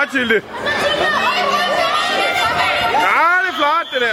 Mathilde.